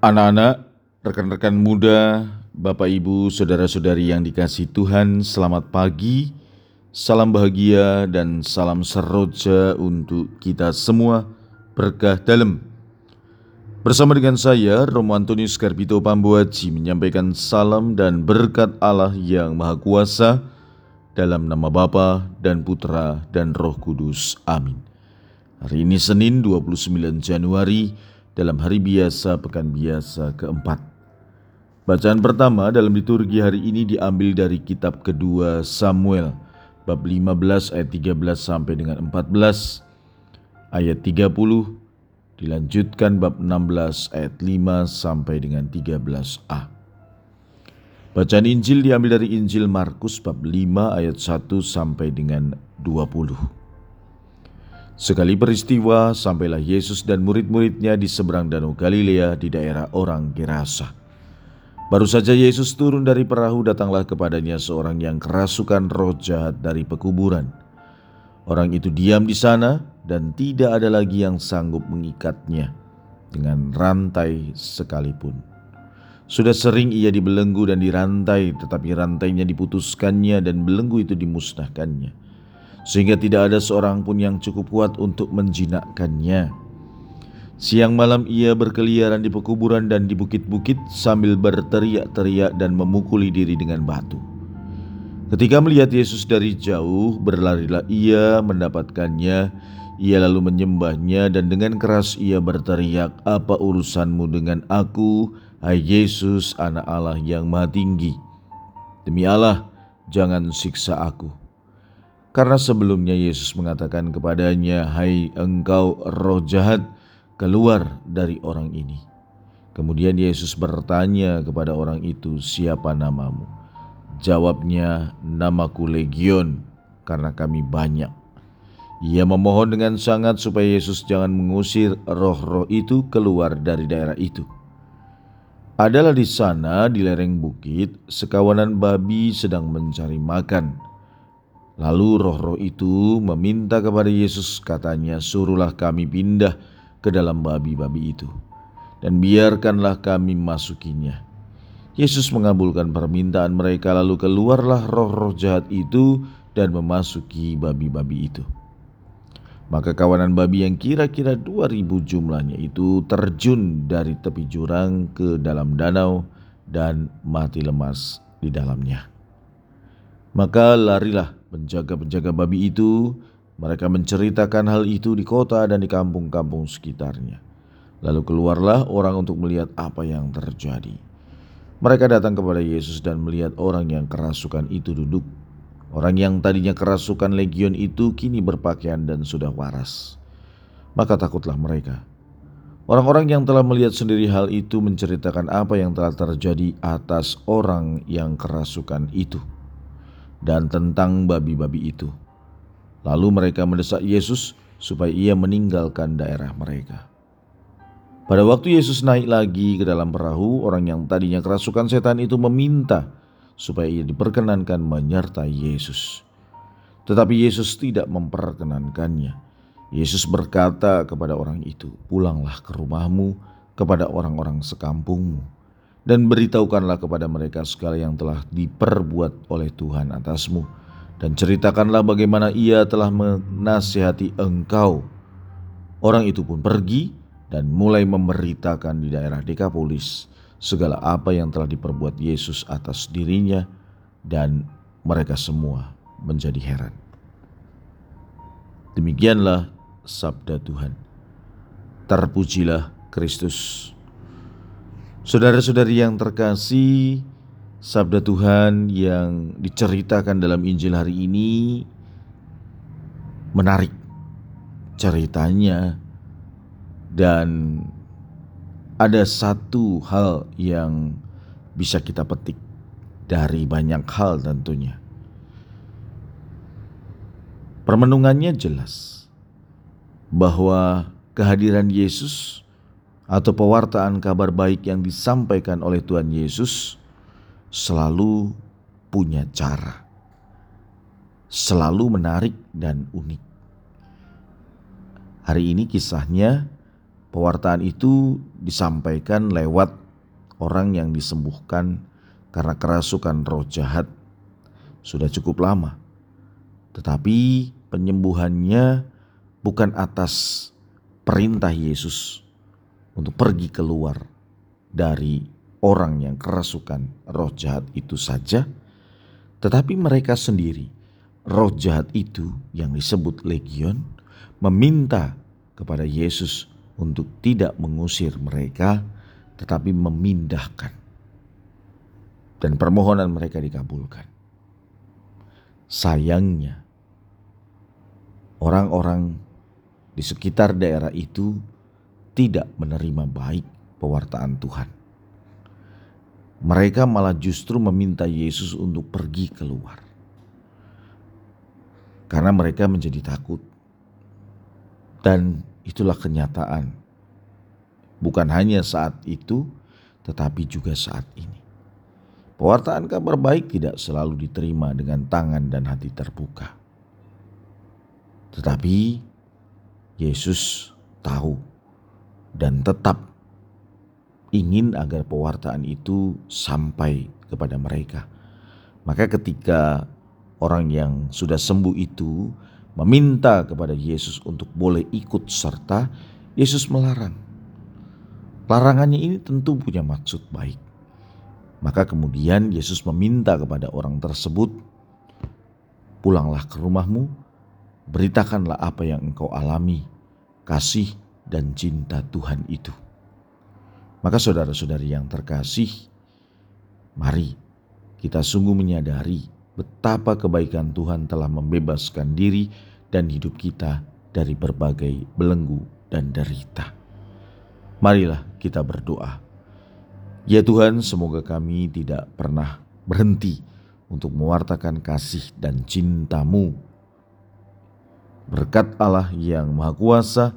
Anak-anak, rekan-rekan muda, Bapak Ibu, saudara-saudari yang dikasih Tuhan, selamat pagi, salam bahagia dan salam seroja untuk kita semua, berkah dalam. Bersama dengan saya, Romo Antonius Garbito Pambuaji menyampaikan salam dan berkat Allah yang Maha Kuasa dalam nama Bapa dan Putra dan Roh Kudus. Amin. Hari ini Senin 29 Januari dalam hari biasa pekan biasa keempat. Bacaan pertama dalam liturgi hari ini diambil dari kitab kedua Samuel bab 15 ayat 13 sampai dengan 14 ayat 30 dilanjutkan bab 16 ayat 5 sampai dengan 13a. Bacaan Injil diambil dari Injil Markus bab 5 ayat 1 sampai dengan 20. Sekali peristiwa, sampailah Yesus dan murid-muridnya di seberang danau Galilea di daerah orang Gerasa. Baru saja Yesus turun dari perahu, datanglah kepadanya seorang yang kerasukan roh jahat dari pekuburan. Orang itu diam di sana dan tidak ada lagi yang sanggup mengikatnya dengan rantai sekalipun. Sudah sering ia dibelenggu dan dirantai, tetapi rantainya diputuskannya dan belenggu itu dimusnahkannya sehingga tidak ada seorang pun yang cukup kuat untuk menjinakkannya. Siang malam ia berkeliaran di pekuburan dan di bukit-bukit sambil berteriak-teriak dan memukuli diri dengan batu. Ketika melihat Yesus dari jauh, berlarilah ia mendapatkannya. Ia lalu menyembahnya dan dengan keras ia berteriak, "Apa urusanmu dengan aku, hai Yesus, Anak Allah yang Maha Tinggi? Demi Allah, jangan siksa aku." Karena sebelumnya Yesus mengatakan kepadanya, "Hai engkau roh jahat, keluar dari orang ini." Kemudian Yesus bertanya kepada orang itu, "Siapa namamu?" Jawabnya, "Namaku Legion, karena kami banyak." Ia memohon dengan sangat supaya Yesus jangan mengusir roh-roh itu keluar dari daerah itu. Adalah di sana, di lereng bukit, sekawanan babi sedang mencari makan. Lalu roh-roh itu meminta kepada Yesus katanya, suruhlah kami pindah ke dalam babi-babi itu. Dan biarkanlah kami masukinya. Yesus mengabulkan permintaan mereka lalu keluarlah roh-roh jahat itu dan memasuki babi-babi itu. Maka kawanan babi yang kira-kira 2000 jumlahnya itu terjun dari tepi jurang ke dalam danau dan mati lemas di dalamnya. Maka larilah penjaga-penjaga babi itu, mereka menceritakan hal itu di kota dan di kampung-kampung sekitarnya. Lalu keluarlah orang untuk melihat apa yang terjadi. Mereka datang kepada Yesus dan melihat orang yang kerasukan itu duduk. Orang yang tadinya kerasukan legion itu kini berpakaian dan sudah waras. Maka takutlah mereka. Orang-orang yang telah melihat sendiri hal itu menceritakan apa yang telah terjadi atas orang yang kerasukan itu dan tentang babi-babi itu. Lalu mereka mendesak Yesus supaya ia meninggalkan daerah mereka. Pada waktu Yesus naik lagi ke dalam perahu, orang yang tadinya kerasukan setan itu meminta supaya ia diperkenankan menyertai Yesus. Tetapi Yesus tidak memperkenankannya. Yesus berkata kepada orang itu, "Pulanglah ke rumahmu kepada orang-orang sekampungmu." Dan beritahukanlah kepada mereka segala yang telah diperbuat oleh Tuhan atasmu dan ceritakanlah bagaimana ia telah menasihati engkau. Orang itu pun pergi dan mulai memberitakan di daerah Dekapolis segala apa yang telah diperbuat Yesus atas dirinya dan mereka semua menjadi heran. Demikianlah sabda Tuhan. Terpujilah Kristus. Saudara-saudari yang terkasih, sabda Tuhan yang diceritakan dalam Injil hari ini menarik ceritanya dan ada satu hal yang bisa kita petik dari banyak hal tentunya. Permenungannya jelas bahwa kehadiran Yesus atau pewartaan kabar baik yang disampaikan oleh Tuhan Yesus selalu punya cara, selalu menarik dan unik. Hari ini kisahnya pewartaan itu disampaikan lewat orang yang disembuhkan karena kerasukan roh jahat sudah cukup lama. Tetapi penyembuhannya bukan atas perintah Yesus untuk pergi keluar dari orang yang kerasukan roh jahat itu saja, tetapi mereka sendiri, roh jahat itu yang disebut legion, meminta kepada Yesus untuk tidak mengusir mereka, tetapi memindahkan. Dan permohonan mereka dikabulkan. Sayangnya, orang-orang di sekitar daerah itu tidak menerima baik pewartaan Tuhan. Mereka malah justru meminta Yesus untuk pergi keluar. Karena mereka menjadi takut. Dan itulah kenyataan. Bukan hanya saat itu, tetapi juga saat ini. Pewartaan kabar baik tidak selalu diterima dengan tangan dan hati terbuka. Tetapi Yesus tahu dan tetap ingin agar pewartaan itu sampai kepada mereka. Maka ketika orang yang sudah sembuh itu meminta kepada Yesus untuk boleh ikut serta, Yesus melarang. Larangannya ini tentu punya maksud baik. Maka kemudian Yesus meminta kepada orang tersebut, "Pulanglah ke rumahmu, beritakanlah apa yang engkau alami, kasih dan cinta Tuhan itu." Maka saudara-saudari yang terkasih, mari kita sungguh menyadari betapa kebaikan Tuhan telah membebaskan diri dan hidup kita dari berbagai belenggu dan derita. Marilah kita berdoa Ya Tuhan, semoga kami tidak pernah berhenti untuk mewartakan kasih dan cintamu. Berkat Allah yang Maha Kuasa